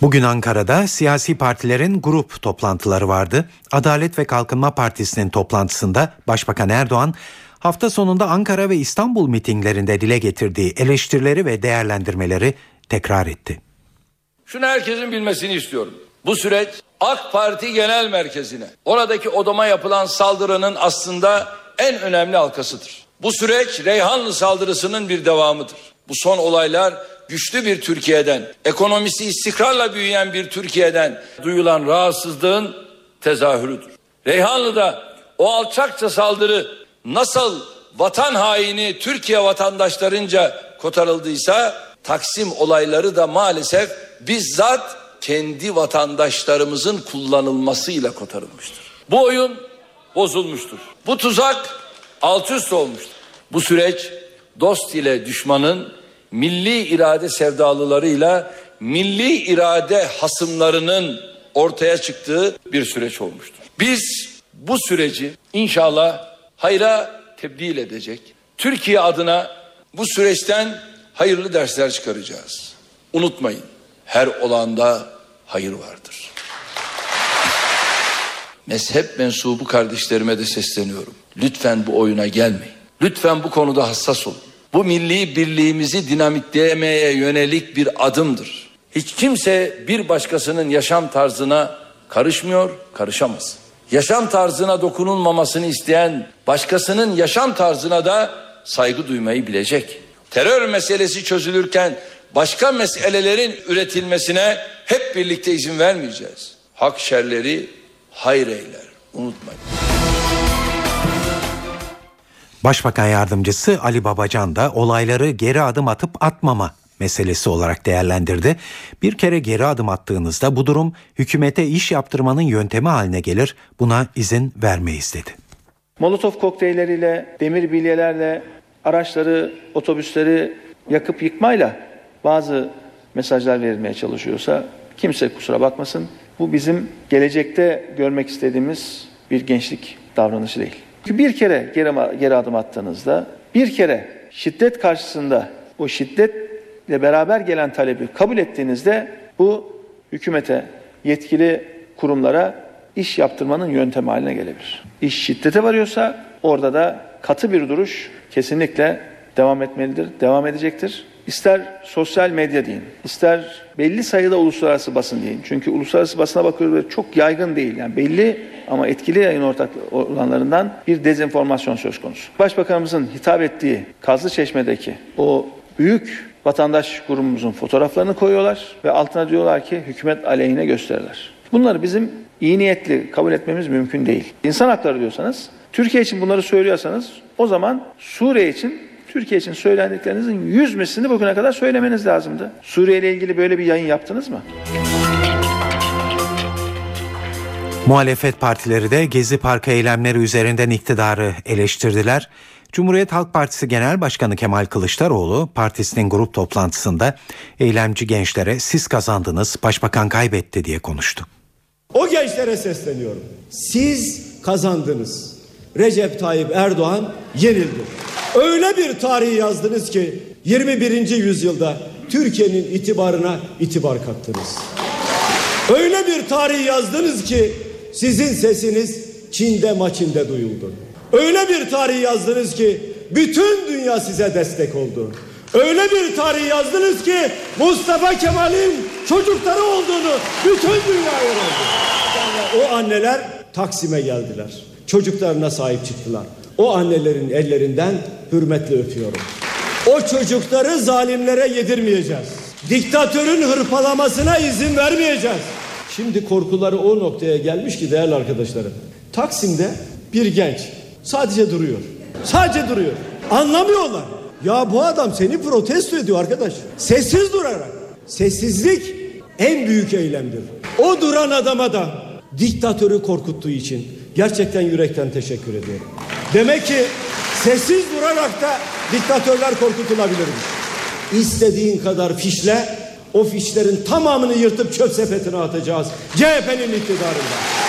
Bugün Ankara'da siyasi partilerin grup toplantıları vardı. Adalet ve Kalkınma Partisi'nin toplantısında Başbakan Erdoğan hafta sonunda Ankara ve İstanbul mitinglerinde dile getirdiği eleştirileri ve değerlendirmeleri tekrar etti. Şunu herkesin bilmesini istiyorum. Bu süreç AK Parti Genel Merkezi'ne, oradaki odama yapılan saldırının aslında en önemli halkasıdır. Bu süreç Reyhanlı saldırısının bir devamıdır. Bu son olaylar güçlü bir Türkiye'den, ekonomisi istikrarla büyüyen bir Türkiye'den duyulan rahatsızlığın tezahürüdür. Reyhanlı'da o alçakça saldırı nasıl vatan haini Türkiye vatandaşlarınca kotarıldıysa Taksim olayları da maalesef bizzat kendi vatandaşlarımızın kullanılmasıyla kotarılmıştır. Bu oyun bozulmuştur. Bu tuzak alt üst olmuştur. Bu süreç dost ile düşmanın milli irade sevdalılarıyla milli irade hasımlarının ortaya çıktığı bir süreç olmuştur. Biz bu süreci inşallah hayra tebdil edecek. Türkiye adına bu süreçten hayırlı dersler çıkaracağız. Unutmayın her olanda hayır vardır. Mezhep mensubu kardeşlerime de sesleniyorum. Lütfen bu oyuna gelmeyin. Lütfen bu konuda hassas olun. Bu milli birliğimizi dinamitleyemeye yönelik bir adımdır. Hiç kimse bir başkasının yaşam tarzına karışmıyor, karışamaz. Yaşam tarzına dokunulmamasını isteyen başkasının yaşam tarzına da saygı duymayı bilecek. Terör meselesi çözülürken başka meselelerin üretilmesine hep birlikte izin vermeyeceğiz. Hak şerleri hayır eyler. Unutmayın. Başbakan yardımcısı Ali Babacan da olayları geri adım atıp atmama meselesi olarak değerlendirdi. Bir kere geri adım attığınızda bu durum hükümete iş yaptırmanın yöntemi haline gelir. Buna izin vermeyiz dedi. Molotov kokteylleriyle, demir bilyelerle, araçları, otobüsleri yakıp yıkmayla bazı mesajlar verilmeye çalışıyorsa kimse kusura bakmasın. Bu bizim gelecekte görmek istediğimiz bir gençlik davranışı değil. Çünkü bir kere geri, geri adım attığınızda, bir kere şiddet karşısında o şiddetle beraber gelen talebi kabul ettiğinizde bu hükümete, yetkili kurumlara iş yaptırmanın yöntemi haline gelebilir. İş şiddete varıyorsa orada da katı bir duruş kesinlikle devam etmelidir, devam edecektir. İster sosyal medya deyin, ister belli sayıda uluslararası basın deyin. Çünkü uluslararası basına bakıyoruz ve çok yaygın değil. Yani belli ama etkili yayın ortak olanlarından bir dezenformasyon söz konusu. Başbakanımızın hitap ettiği Kazlı Çeşme'deki o büyük vatandaş grubumuzun fotoğraflarını koyuyorlar ve altına diyorlar ki hükümet aleyhine gösterirler. Bunları bizim iyi niyetli kabul etmemiz mümkün değil. İnsan hakları diyorsanız, Türkiye için bunları söylüyorsanız o zaman Suriye için Türkiye için söylendiklerinizin yüz mislini bugüne kadar söylemeniz lazımdı. Suriye ile ilgili böyle bir yayın yaptınız mı? Muhalefet partileri de Gezi Parkı eylemleri üzerinden iktidarı eleştirdiler. Cumhuriyet Halk Partisi Genel Başkanı Kemal Kılıçdaroğlu partisinin grup toplantısında eylemci gençlere siz kazandınız, başbakan kaybetti diye konuştu. O gençlere sesleniyorum. Siz kazandınız. Recep Tayyip Erdoğan yenildi. Öyle bir tarihi yazdınız ki 21. yüzyılda Türkiye'nin itibarına itibar kattınız. Öyle bir tarih yazdınız ki sizin sesiniz Çin'de maçinde duyuldu. Öyle bir tarih yazdınız ki bütün dünya size destek oldu. Öyle bir tarih yazdınız ki Mustafa Kemal'in çocukları olduğunu bütün dünya öğrendi. O anneler Taksim'e geldiler. Çocuklarına sahip çıktılar. O annelerin ellerinden hürmetle öpüyorum. O çocukları zalimlere yedirmeyeceğiz. Diktatörün hırpalamasına izin vermeyeceğiz. Şimdi korkuları o noktaya gelmiş ki değerli arkadaşlarım. Taksim'de bir genç sadece duruyor. Sadece duruyor. Anlamıyorlar. Ya bu adam seni protesto ediyor arkadaş. Sessiz durarak. Sessizlik en büyük eylemdir. O duran adama da diktatörü korkuttuğu için gerçekten yürekten teşekkür ediyorum. Demek ki sessiz durarak da diktatörler korkutulabilirmiş. İstediğin kadar fişle o fişlerin tamamını yırtıp çöp sepetine atacağız. CHP'nin iktidarında.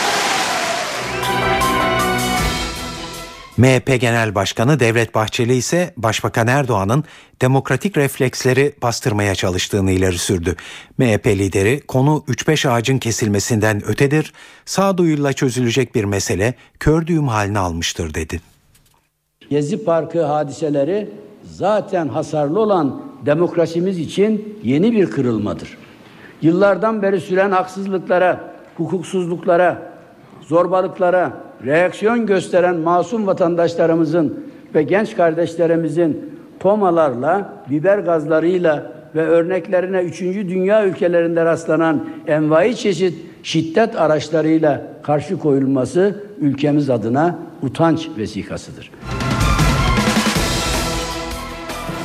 MHP Genel Başkanı Devlet Bahçeli ise Başbakan Erdoğan'ın demokratik refleksleri bastırmaya çalıştığını ileri sürdü. MHP lideri konu 3-5 ağacın kesilmesinden ötedir, sağduyuyla çözülecek bir mesele kör düğüm haline almıştır dedi. Gezi Parkı hadiseleri zaten hasarlı olan demokrasimiz için yeni bir kırılmadır. Yıllardan beri süren haksızlıklara, hukuksuzluklara, zorbalıklara reaksiyon gösteren masum vatandaşlarımızın ve genç kardeşlerimizin pomalarla, biber gazlarıyla ve örneklerine üçüncü dünya ülkelerinde rastlanan envai çeşit şiddet araçlarıyla karşı koyulması ülkemiz adına utanç vesikasıdır.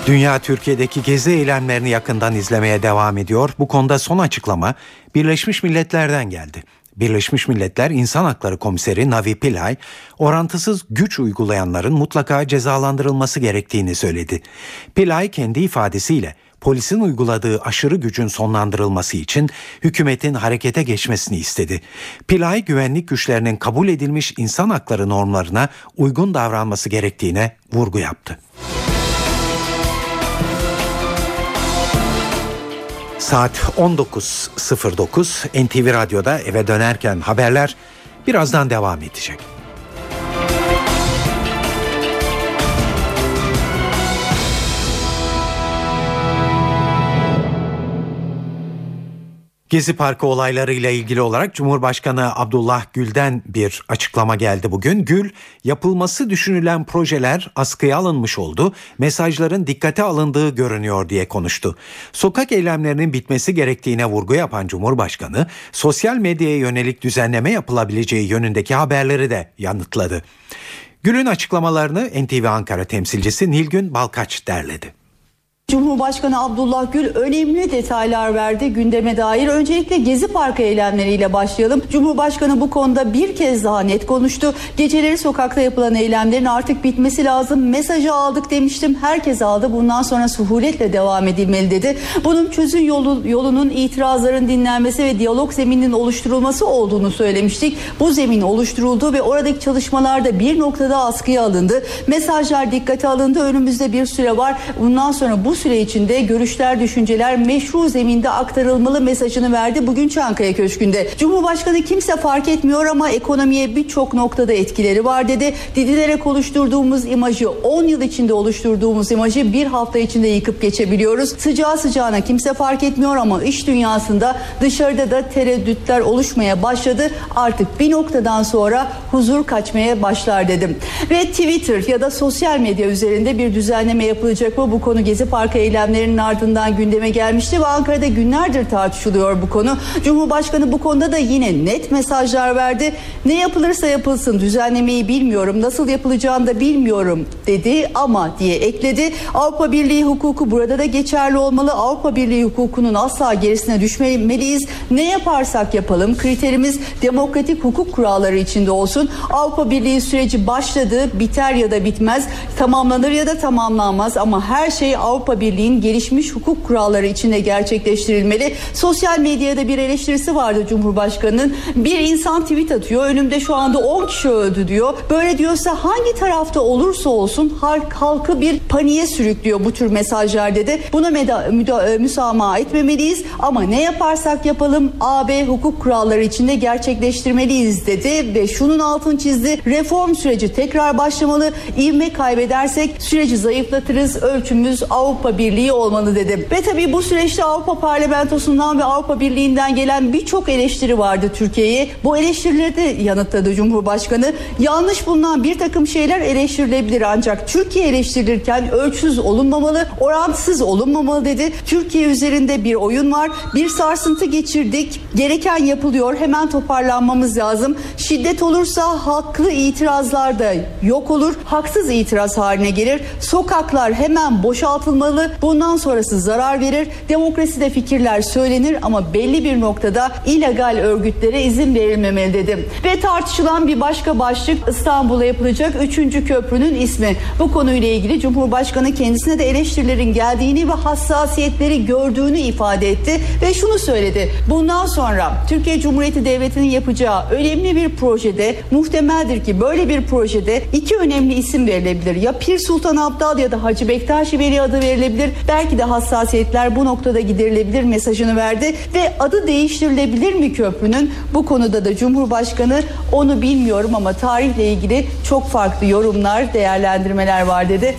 Dünya Türkiye'deki gezi eylemlerini yakından izlemeye devam ediyor. Bu konuda son açıklama Birleşmiş Milletler'den geldi. Birleşmiş Milletler İnsan Hakları Komiseri Navi Pillay, orantısız güç uygulayanların mutlaka cezalandırılması gerektiğini söyledi. Pillay kendi ifadesiyle polisin uyguladığı aşırı gücün sonlandırılması için hükümetin harekete geçmesini istedi. Pilay güvenlik güçlerinin kabul edilmiş insan hakları normlarına uygun davranması gerektiğine vurgu yaptı. Saat 19.09 NTV Radyo'da eve dönerken haberler birazdan devam edecek. Gezi Parkı olaylarıyla ilgili olarak Cumhurbaşkanı Abdullah Gül'den bir açıklama geldi bugün. Gül, yapılması düşünülen projeler askıya alınmış oldu, mesajların dikkate alındığı görünüyor diye konuştu. Sokak eylemlerinin bitmesi gerektiğine vurgu yapan Cumhurbaşkanı, sosyal medyaya yönelik düzenleme yapılabileceği yönündeki haberleri de yanıtladı. Gül'ün açıklamalarını NTV Ankara temsilcisi Nilgün Balkaç derledi. Cumhurbaşkanı Abdullah Gül önemli detaylar verdi gündeme dair. Öncelikle Gezi Parkı eylemleriyle başlayalım. Cumhurbaşkanı bu konuda bir kez daha net konuştu. Geceleri sokakta yapılan eylemlerin artık bitmesi lazım. Mesajı aldık demiştim. Herkes aldı. Bundan sonra suhuletle devam edilmeli dedi. Bunun çözüm yolu, yolunun itirazların dinlenmesi ve diyalog zemininin oluşturulması olduğunu söylemiştik. Bu zemin oluşturuldu ve oradaki çalışmalarda bir noktada askıya alındı. Mesajlar dikkate alındı. Önümüzde bir süre var. Bundan sonra bu süre içinde görüşler, düşünceler meşru zeminde aktarılmalı mesajını verdi bugün Çankaya Köşkü'nde. Cumhurbaşkanı kimse fark etmiyor ama ekonomiye birçok noktada etkileri var dedi. Didilerek oluşturduğumuz imajı 10 yıl içinde oluşturduğumuz imajı bir hafta içinde yıkıp geçebiliyoruz. Sıcağı sıcağına kimse fark etmiyor ama iş dünyasında dışarıda da tereddütler oluşmaya başladı. Artık bir noktadan sonra huzur kaçmaya başlar dedim. Ve Twitter ya da sosyal medya üzerinde bir düzenleme yapılacak mı? Bu konu Gezi Parkı eylemlerinin ardından gündeme gelmişti ve Ankara'da günlerdir tartışılıyor bu konu. Cumhurbaşkanı bu konuda da yine net mesajlar verdi. Ne yapılırsa yapılsın düzenlemeyi bilmiyorum, nasıl yapılacağını da bilmiyorum dedi ama diye ekledi. Avrupa Birliği hukuku burada da geçerli olmalı. Avrupa Birliği hukukunun asla gerisine düşmemeliyiz. Ne yaparsak yapalım kriterimiz demokratik hukuk kuralları içinde olsun. Avrupa Birliği süreci başladı, biter ya da bitmez, tamamlanır ya da tamamlanmaz ama her şey Avrupa Birliği'nin gelişmiş hukuk kuralları içinde gerçekleştirilmeli. Sosyal medyada bir eleştirisi vardı Cumhurbaşkanı'nın. Bir insan tweet atıyor. Önümde şu anda 10 kişi öldü diyor. Böyle diyorsa hangi tarafta olursa olsun halk halkı bir paniğe sürüklüyor bu tür mesajlar dedi. Buna meda, müda, e, müsamaha etmemeliyiz ama ne yaparsak yapalım AB hukuk kuralları içinde gerçekleştirmeliyiz dedi ve şunun altını çizdi. Reform süreci tekrar başlamalı. İvme kaybedersek süreci zayıflatırız. Ölçümüz Avrupa Birliği olmalı dedi. Ve tabii bu süreçte Avrupa Parlamentosu'ndan ve Avrupa Birliği'nden gelen birçok eleştiri vardı Türkiye'ye. Bu eleştirileri de yanıtladı Cumhurbaşkanı. Yanlış bulunan bir takım şeyler eleştirilebilir ancak Türkiye eleştirilirken ölçüsüz olunmamalı, orantısız olunmamalı dedi. Türkiye üzerinde bir oyun var. Bir sarsıntı geçirdik. Gereken yapılıyor. Hemen toparlanmamız lazım. Şiddet olursa haklı itirazlar da yok olur. Haksız itiraz haline gelir. Sokaklar hemen boşaltılmalı. Bundan sonrası zarar verir. Demokraside fikirler söylenir ama belli bir noktada illegal örgütlere izin verilmemeli dedim. Ve tartışılan bir başka başlık İstanbul'a yapılacak 3. köprünün ismi. Bu konuyla ilgili Cumhurbaşkanı kendisine de eleştirilerin geldiğini ve hassasiyetleri gördüğünü ifade etti ve şunu söyledi. Bundan sonra Türkiye Cumhuriyeti Devleti'nin yapacağı önemli bir projede muhtemeldir ki böyle bir projede iki önemli isim verilebilir. Ya Pir Sultan Abdal ya da Hacı Bektaşi Veli adı verilebilir. Belki de hassasiyetler bu noktada giderilebilir mesajını verdi ve adı değiştirilebilir mi köprünün? Bu konuda da Cumhurbaşkanı onu bilmiyorum ama tarihle ilgili çok farklı yorumlar, değerlendirmeler var dedi.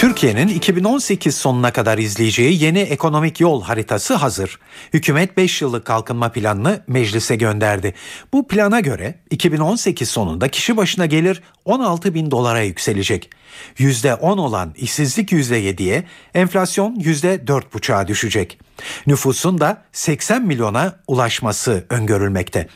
Türkiye'nin 2018 sonuna kadar izleyeceği yeni ekonomik yol haritası hazır. Hükümet 5 yıllık kalkınma planını meclise gönderdi. Bu plana göre 2018 sonunda kişi başına gelir 16 bin dolara yükselecek. %10 olan işsizlik %7'ye, enflasyon %4,5'a düşecek. Nüfusun da 80 milyona ulaşması öngörülmekte.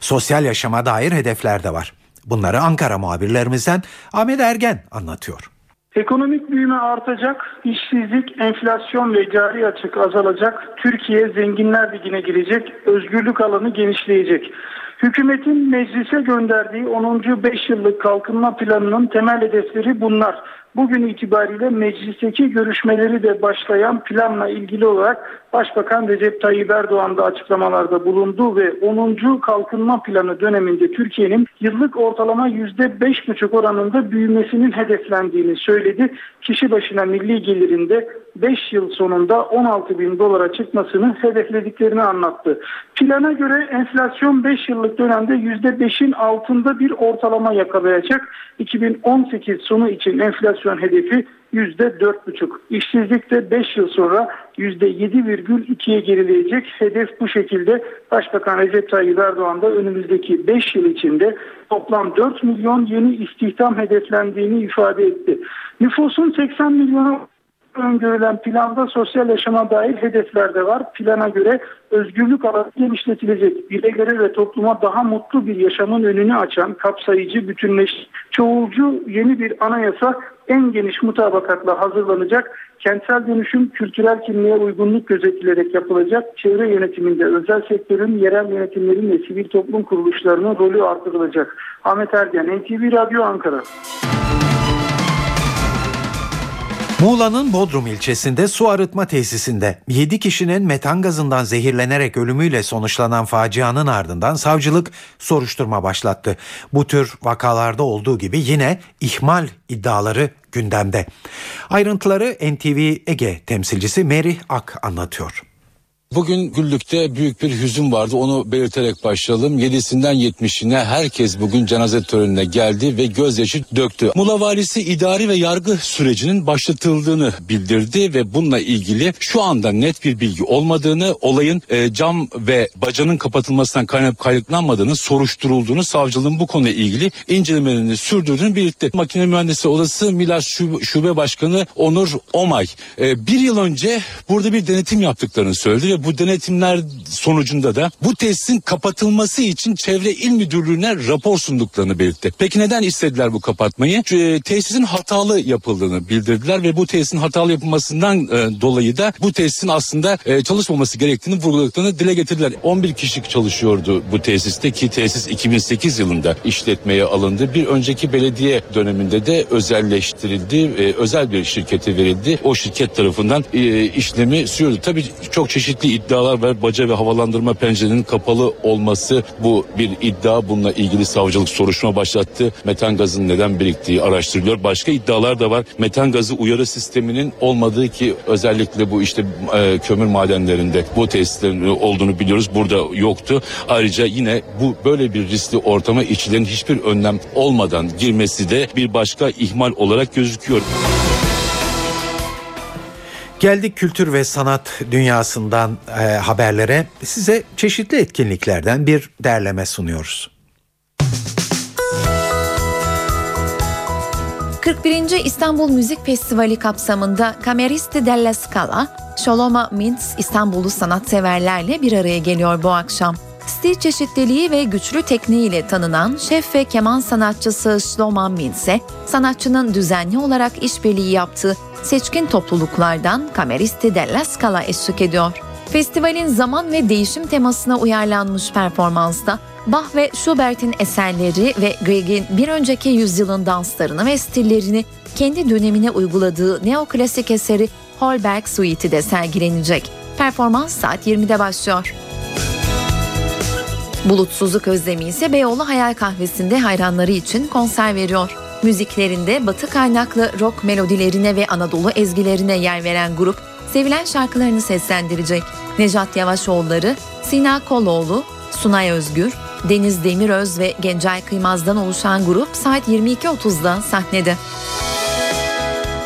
Sosyal yaşama dair hedefler de var. Bunları Ankara muhabirlerimizden Ahmet Ergen anlatıyor. Ekonomik büyüme artacak, işsizlik, enflasyon ve cari açık azalacak, Türkiye zenginler ligine girecek, özgürlük alanı genişleyecek. Hükümetin meclise gönderdiği 10. 5 yıllık kalkınma planının temel hedefleri bunlar. bugün itibariyle meclisteki görüşmeleri de başlayan planla ilgili olarak Başbakan Recep Tayyip Erdoğan da açıklamalarda bulundu ve 10. kalkınma planı döneminde Türkiye'nin yıllık ortalama %5,5 oranında büyümesinin hedeflendiğini söyledi. Kişi başına milli gelirinde 5 yıl sonunda 16 bin dolara çıkmasını hedeflediklerini anlattı. Plana göre enflasyon 5 yıllık dönemde %5'in altında bir ortalama yakalayacak. 2018 sonu için enflasyon hedefi %4,5. İşsizlik de 5 yıl sonra %7,2'ye gerileyecek. Hedef bu şekilde Başbakan Recep Tayyip Erdoğan da önümüzdeki 5 yıl içinde toplam 4 milyon yeni istihdam hedeflendiğini ifade etti. Nüfusun 80 milyonu öngörülen planda sosyal yaşama dair hedefler de var. Plana göre özgürlük alanı genişletilecek. Bireylere ve topluma daha mutlu bir yaşamın önünü açan kapsayıcı, bütünleş, çoğulcu yeni bir anayasa en geniş mutabakatla hazırlanacak. Kentsel dönüşüm kültürel kimliğe uygunluk gözetilerek yapılacak. Çevre yönetiminde özel sektörün, yerel yönetimlerin ve sivil toplum kuruluşlarının rolü artırılacak. Ahmet Ergen, NTV Radyo Ankara. Muğla'nın Bodrum ilçesinde su arıtma tesisinde 7 kişinin metan gazından zehirlenerek ölümüyle sonuçlanan facianın ardından savcılık soruşturma başlattı. Bu tür vakalarda olduğu gibi yine ihmal iddiaları gündemde. Ayrıntıları NTV Ege temsilcisi Merih Ak anlatıyor. Bugün Güllük'te büyük bir hüzün vardı onu belirterek başlayalım. 7'sinden 70'ine herkes bugün cenaze törenine geldi ve gözyaşı döktü. Muğla valisi idari ve yargı sürecinin başlatıldığını bildirdi ve bununla ilgili şu anda net bir bilgi olmadığını, olayın e, cam ve bacanın kapatılmasından kaynaklanıp kaynaklanmadığını soruşturulduğunu, savcılığın bu konuyla ilgili incelemelerini sürdürdüğünü belirtti. Makine Mühendisi Odası Milas Şube Başkanı Onur Omay e, bir yıl önce burada bir denetim yaptıklarını söyledi ve bu denetimler sonucunda da bu tesisin kapatılması için Çevre İl Müdürlüğü'ne rapor sunduklarını belirtti. Peki neden istediler bu kapatmayı? E, tesisin hatalı yapıldığını bildirdiler ve bu tesisin hatalı yapılmasından e, dolayı da bu tesisin aslında e, çalışmaması gerektiğini vurguladıklarını dile getirdiler. 11 kişi çalışıyordu bu tesiste ki tesis 2008 yılında işletmeye alındı. Bir önceki belediye döneminde de özelleştirildi. E, özel bir şirkete verildi. O şirket tarafından e, işlemi sürüyordu. Tabii çok çeşitli iddialar var. Baca ve havalandırma pencerenin kapalı olması bu bir iddia. Bununla ilgili savcılık soruşturma başlattı. Metan gazının neden biriktiği araştırılıyor. Başka iddialar da var. Metan gazı uyarı sisteminin olmadığı ki özellikle bu işte e, kömür madenlerinde bu tesislerin olduğunu biliyoruz. Burada yoktu. Ayrıca yine bu böyle bir riskli ortama işçilerin hiçbir önlem olmadan girmesi de bir başka ihmal olarak gözüküyor. Geldik kültür ve sanat dünyasından e, haberlere. Size çeşitli etkinliklerden bir derleme sunuyoruz. 41. İstanbul Müzik Festivali kapsamında Cameristi della Scala, Sholoma Mintz İstanbullu sanatseverlerle bir araya geliyor bu akşam. Stil çeşitliliği ve güçlü tekniğiyle tanınan şef ve keman sanatçısı Shlomo Mintz'e sanatçının düzenli olarak işbirliği yaptığı seçkin topluluklardan Cameristi della Scala eşlik ediyor. Festivalin zaman ve değişim temasına uyarlanmış performansta Bach ve Schubert'in eserleri ve Grieg'in bir önceki yüzyılın danslarını ve stillerini kendi dönemine uyguladığı neoklasik eseri Holberg Suite'i de sergilenecek. Performans saat 20'de başlıyor. Bulutsuzluk Özlemi ise Beyoğlu Hayal Kahvesi'nde hayranları için konser veriyor. Müziklerinde batı kaynaklı rock melodilerine ve Anadolu ezgilerine yer veren grup sevilen şarkılarını seslendirecek. Nejat Yavaşoğulları, Sina Koloğlu, Sunay Özgür, Deniz Demiröz ve Gencay Kıymaz'dan oluşan grup saat 22.30'da sahnede.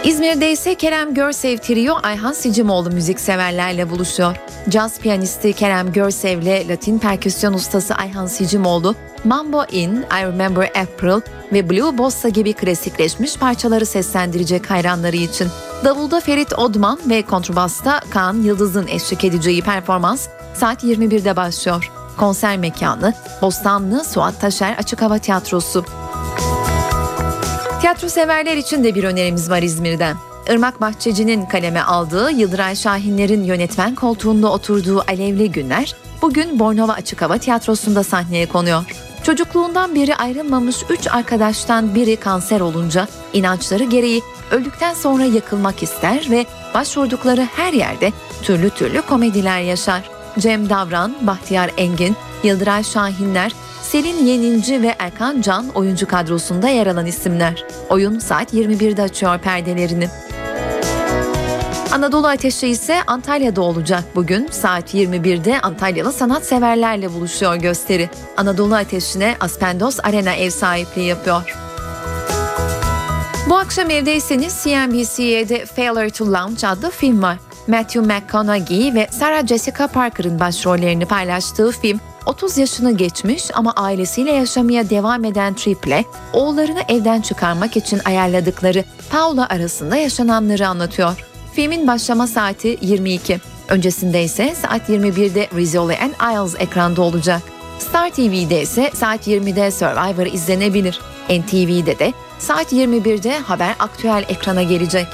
İzmir'de ise Kerem Görsev Trio Ayhan Sicimoğlu müzikseverlerle buluşuyor. Caz piyanisti Kerem Görsev ile Latin perküsyon ustası Ayhan Sicimoğlu, Mambo In, I Remember April ve Blue Bossa gibi klasikleşmiş parçaları seslendirecek hayranları için. Davulda Ferit Odman ve kontrbasta Kaan Yıldız'ın eşlik edeceği performans saat 21'de başlıyor. Konser mekanı Bostanlı Suat Taşer Açık Hava Tiyatrosu. Tiyatro severler için de bir önerimiz var İzmir'den. Irmak Bahçeci'nin kaleme aldığı Yıldıray Şahinler'in yönetmen koltuğunda oturduğu Alevli Günler bugün Bornova Açık Hava Tiyatrosu'nda sahneye konuyor. Çocukluğundan beri ayrılmamış üç arkadaştan biri kanser olunca inançları gereği öldükten sonra yakılmak ister ve başvurdukları her yerde türlü türlü komediler yaşar. Cem Davran, Bahtiyar Engin, Yıldıray Şahinler, Selin Yeninci ve Erkan Can oyuncu kadrosunda yer alan isimler. Oyun saat 21'de açıyor perdelerini. Anadolu Ateşi ise Antalya'da olacak bugün. Saat 21'de Antalyalı sanatseverlerle buluşuyor gösteri. Anadolu Ateşi'ne Aspendos Arena ev sahipliği yapıyor. Bu akşam evdeyseniz CNBC'de Failure to Launch adlı film var. Matthew McConaughey ve Sarah Jessica Parker'ın başrollerini paylaştığı film 30 yaşını geçmiş ama ailesiyle yaşamaya devam eden Triple, oğullarını evden çıkarmak için ayarladıkları Paula arasında yaşananları anlatıyor. Filmin başlama saati 22. Öncesinde ise saat 21'de Rizzoli and Isles ekranda olacak. Star TV'de ise saat 20'de Survivor izlenebilir. NTV'de de saat 21'de Haber Aktüel ekrana gelecek.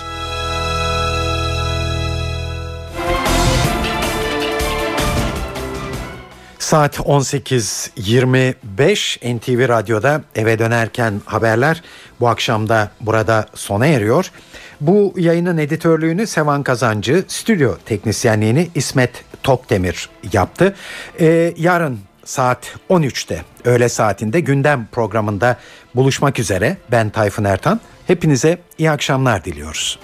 Saat 18.25 NTV Radyo'da eve dönerken haberler bu akşam da burada sona eriyor. Bu yayının editörlüğünü Sevan Kazancı, stüdyo teknisyenliğini İsmet Tokdemir yaptı. Ee, yarın saat 13'te öğle saatinde gündem programında buluşmak üzere ben Tayfun Ertan. Hepinize iyi akşamlar diliyoruz.